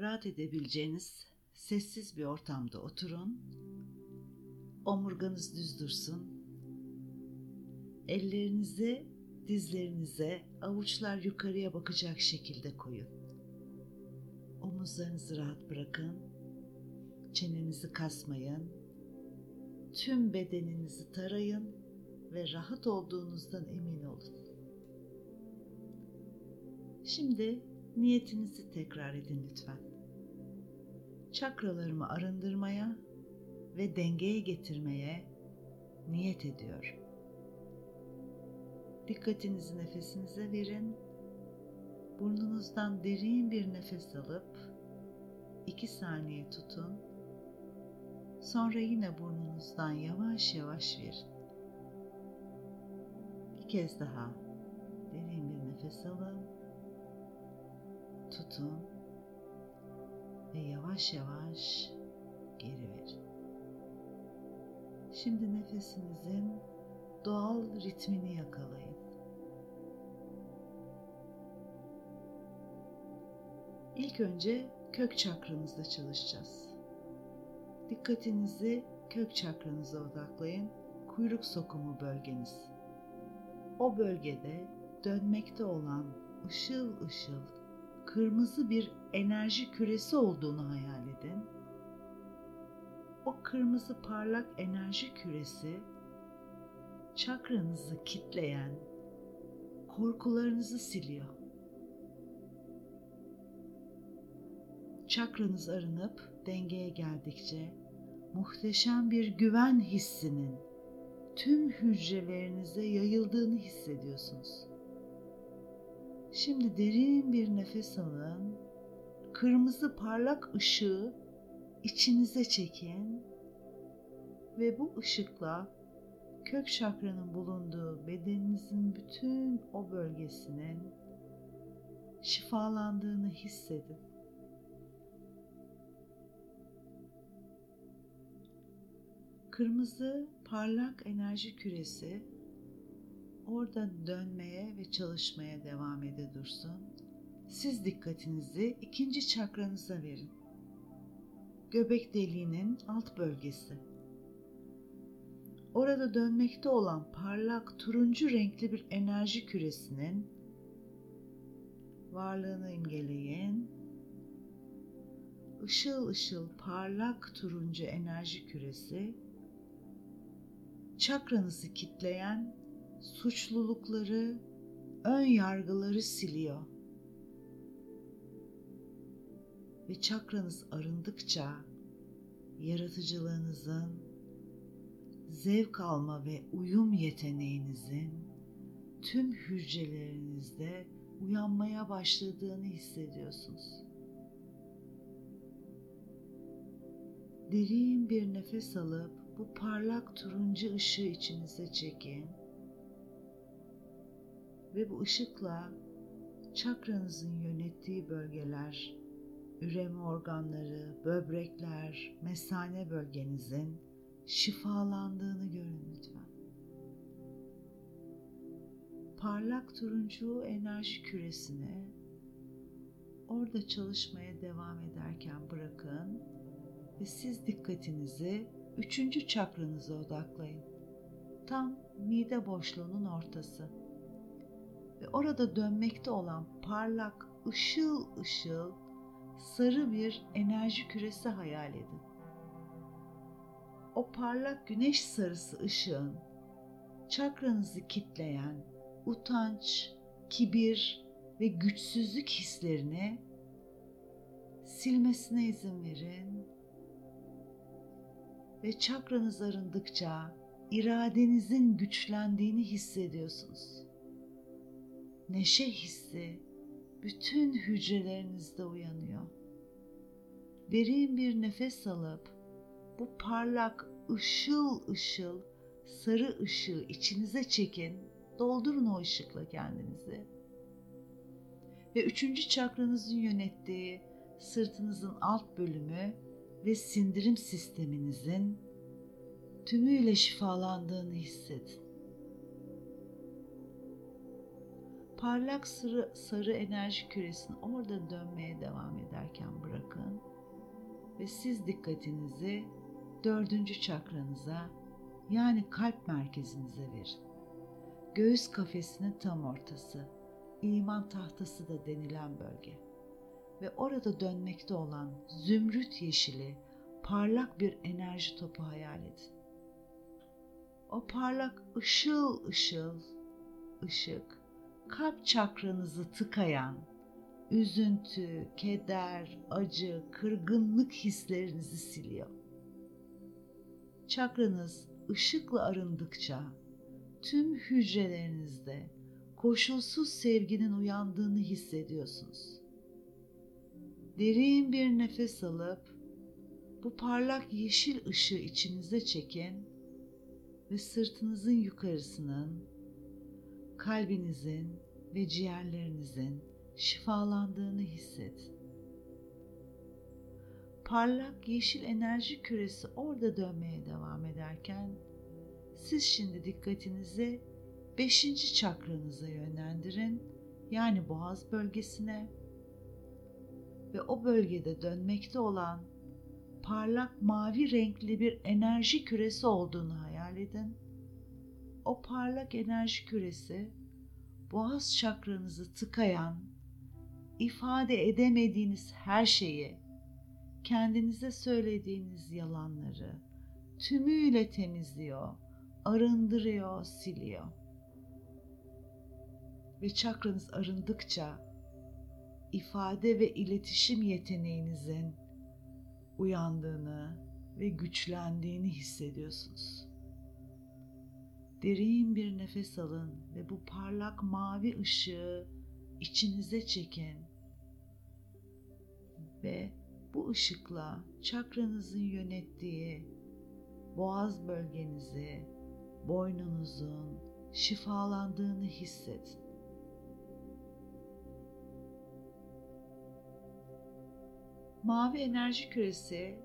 rahat edebileceğiniz sessiz bir ortamda oturun. Omurganız düz dursun. Ellerinizi dizlerinize, avuçlar yukarıya bakacak şekilde koyun. Omuzlarınızı rahat bırakın. Çenenizi kasmayın. Tüm bedeninizi tarayın ve rahat olduğunuzdan emin olun. Şimdi niyetinizi tekrar edin lütfen. Çakralarımı arındırmaya ve dengeye getirmeye niyet ediyorum. Dikkatinizi nefesinize verin. Burnunuzdan derin bir nefes alıp 2 saniye tutun. Sonra yine burnunuzdan yavaş yavaş verin. Bir kez daha derin bir nefes alın. Tutun ve yavaş yavaş geri verin. Şimdi nefesinizin doğal ritmini yakalayın. İlk önce kök çakranızda çalışacağız. Dikkatinizi kök çakranıza odaklayın. Kuyruk sokumu bölgeniz. O bölgede dönmekte olan ışıl ışıl kırmızı bir enerji küresi olduğunu hayal edin. O kırmızı parlak enerji küresi çakranızı kitleyen korkularınızı siliyor. Çakranız arınıp dengeye geldikçe muhteşem bir güven hissinin tüm hücrelerinize yayıldığını hissediyorsunuz. Şimdi derin bir nefes alın. Kırmızı parlak ışığı içinize çekin ve bu ışıkla kök çakranın bulunduğu bedeninizin bütün o bölgesinin şifalandığını hissedin. Kırmızı parlak enerji küresi orada dönmeye ve çalışmaya devam ede dursun. Siz dikkatinizi ikinci çakranıza verin. Göbek deliğinin alt bölgesi. Orada dönmekte olan parlak turuncu renkli bir enerji küresinin varlığını imgeleyin. Işıl ışıl parlak turuncu enerji küresi çakranızı kitleyen suçlulukları, ön yargıları siliyor. Ve çakranız arındıkça yaratıcılığınızın, zevk alma ve uyum yeteneğinizin tüm hücrelerinizde uyanmaya başladığını hissediyorsunuz. Derin bir nefes alıp bu parlak turuncu ışığı içinize çekin. Ve bu ışıkla çakranızın yönettiği bölgeler, üreme organları, böbrekler, mesane bölgenizin şifalandığını görün lütfen. Parlak turuncu enerji küresini orada çalışmaya devam ederken bırakın ve siz dikkatinizi üçüncü çakranıza odaklayın. Tam mide boşluğunun ortası. Ve orada dönmekte olan parlak, ışıl ışıl, sarı bir enerji küresi hayal edin. O parlak güneş sarısı ışığın çakranızı kitleyen utanç, kibir ve güçsüzlük hislerini silmesine izin verin ve çakranız arındıkça iradenizin güçlendiğini hissediyorsunuz. Neşe hissi bütün hücrelerinizde uyanıyor. Derin bir nefes alıp bu parlak ışıl ışıl sarı ışığı içinize çekin. Doldurun o ışıkla kendinizi. Ve üçüncü çakranızın yönettiği sırtınızın alt bölümü ve sindirim sisteminizin tümüyle şifalandığını hissedin. Parlak sarı, sarı enerji küresini orada dönmeye devam ederken bırakın ve siz dikkatinizi dördüncü çakranıza yani kalp merkezinize verin. Göğüs kafesinin tam ortası, iman tahtası da denilen bölge ve orada dönmekte olan zümrüt yeşili parlak bir enerji topu hayal edin. O parlak ışıl ışıl ışık kalp çakranızı tıkayan üzüntü, keder, acı, kırgınlık hislerinizi siliyor. Çakranız ışıkla arındıkça tüm hücrelerinizde koşulsuz sevginin uyandığını hissediyorsunuz. Derin bir nefes alıp bu parlak yeşil ışığı içinize çekin ve sırtınızın yukarısının, kalbinizin ve ciğerlerinizin şifalandığını hissedin. Parlak yeşil enerji küresi orada dönmeye devam ederken siz şimdi dikkatinizi beşinci çakranıza yönlendirin yani boğaz bölgesine ve o bölgede dönmekte olan parlak mavi renkli bir enerji küresi olduğunu hayal edin. O parlak enerji küresi boğaz çakranızı tıkayan, ifade edemediğiniz her şeyi, kendinize söylediğiniz yalanları tümüyle temizliyor, arındırıyor, siliyor. Ve çakranız arındıkça ifade ve iletişim yeteneğinizin uyandığını ve güçlendiğini hissediyorsunuz. Derin bir nefes alın ve bu parlak mavi ışığı içinize çekin. Ve bu ışıkla çakranızın yönettiği boğaz bölgenizi, boynunuzun şifalandığını hissedin. Mavi enerji küresi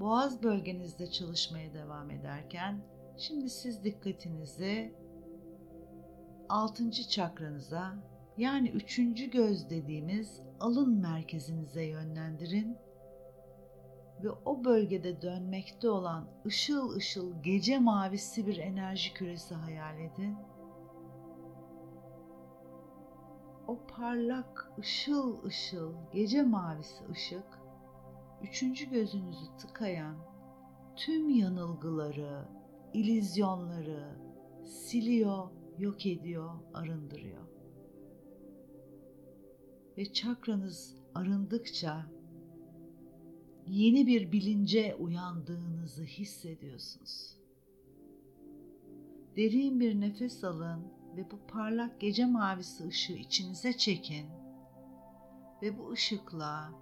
boğaz bölgenizde çalışmaya devam ederken şimdi siz dikkatinizi altıncı çakranıza yani üçüncü göz dediğimiz alın merkezinize yönlendirin ve o bölgede dönmekte olan ışıl ışıl gece mavisi bir enerji küresi hayal edin. O parlak ışıl ışıl gece mavisi ışık üçüncü gözünüzü tıkayan tüm yanılgıları, ilizyonları siliyor, yok ediyor, arındırıyor. Ve çakranız arındıkça yeni bir bilince uyandığınızı hissediyorsunuz. Derin bir nefes alın ve bu parlak gece mavisi ışığı içinize çekin ve bu ışıkla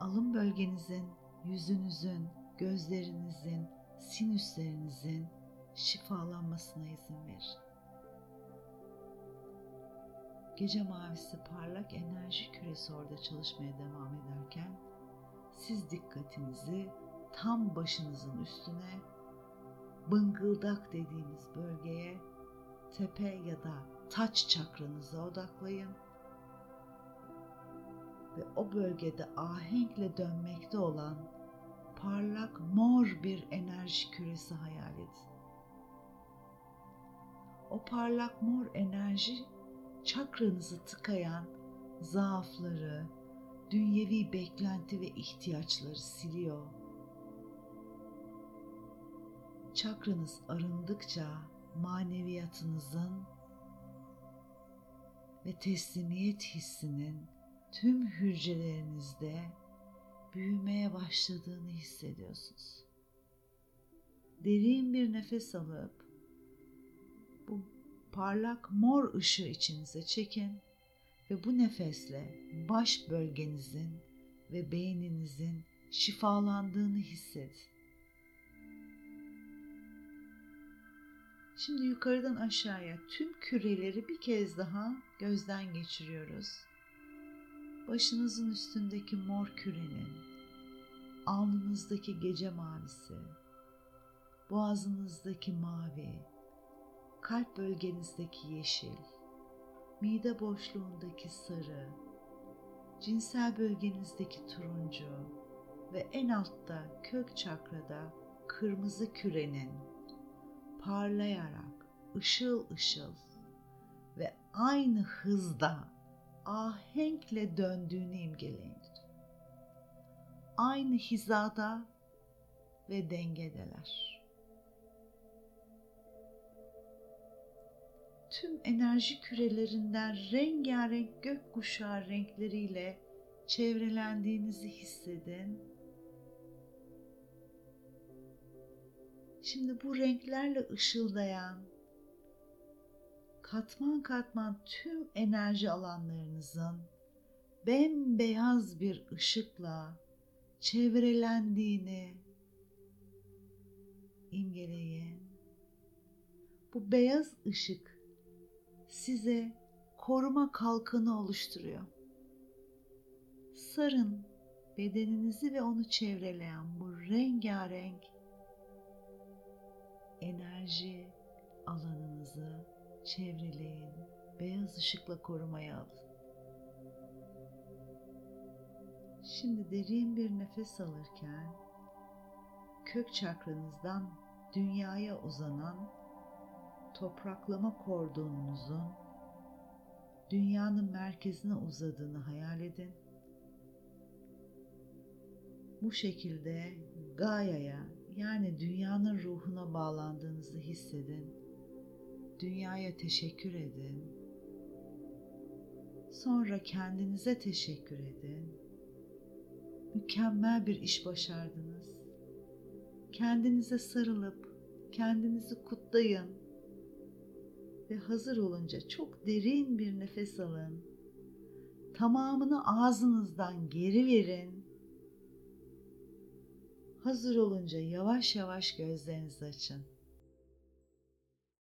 alın bölgenizin, yüzünüzün, gözlerinizin, sinüslerinizin şifalanmasına izin verin. Gece mavisi parlak enerji küresi orada çalışmaya devam ederken siz dikkatinizi tam başınızın üstüne bıngıldak dediğimiz bölgeye tepe ya da taç çakranıza odaklayın ve o bölgede ahenkle dönmekte olan parlak mor bir enerji küresi hayal edin. O parlak mor enerji çakranızı tıkayan zaafları, dünyevi beklenti ve ihtiyaçları siliyor. Çakranız arındıkça maneviyatınızın ve teslimiyet hissinin tüm hücrelerinizde büyümeye başladığını hissediyorsunuz. Derin bir nefes alıp bu parlak mor ışığı içinize çekin ve bu nefesle baş bölgenizin ve beyninizin şifalandığını hissedin. Şimdi yukarıdan aşağıya tüm küreleri bir kez daha gözden geçiriyoruz. Başınızın üstündeki mor kürenin, alnınızdaki gece mavisi, boğazınızdaki mavi, kalp bölgenizdeki yeşil, mide boşluğundaki sarı, cinsel bölgenizdeki turuncu ve en altta kök çakrada kırmızı kürenin parlayarak ışıl ışıl ve aynı hızda ahenkle döndüğünü imgeleyin. Aynı hizada ve dengedeler. Tüm enerji kürelerinden rengarenk gökkuşağı renkleriyle çevrelendiğinizi hissedin. Şimdi bu renklerle ışıldayan katman katman tüm enerji alanlarınızın bembeyaz bir ışıkla çevrelendiğini imgeleyin. Bu beyaz ışık size koruma kalkanı oluşturuyor. Sarın bedeninizi ve onu çevreleyen bu rengarenk enerji alanınızı çevreleyin. Beyaz ışıkla korumaya alın. Şimdi derin bir nefes alırken kök çakranızdan dünyaya uzanan topraklama kordonunuzun dünyanın merkezine uzadığını hayal edin. Bu şekilde Gaia'ya yani dünyanın ruhuna bağlandığınızı hissedin. Dünyaya teşekkür edin. Sonra kendinize teşekkür edin. Mükemmel bir iş başardınız. Kendinize sarılıp kendinizi kutlayın. Ve hazır olunca çok derin bir nefes alın. Tamamını ağzınızdan geri verin. Hazır olunca yavaş yavaş gözlerinizi açın.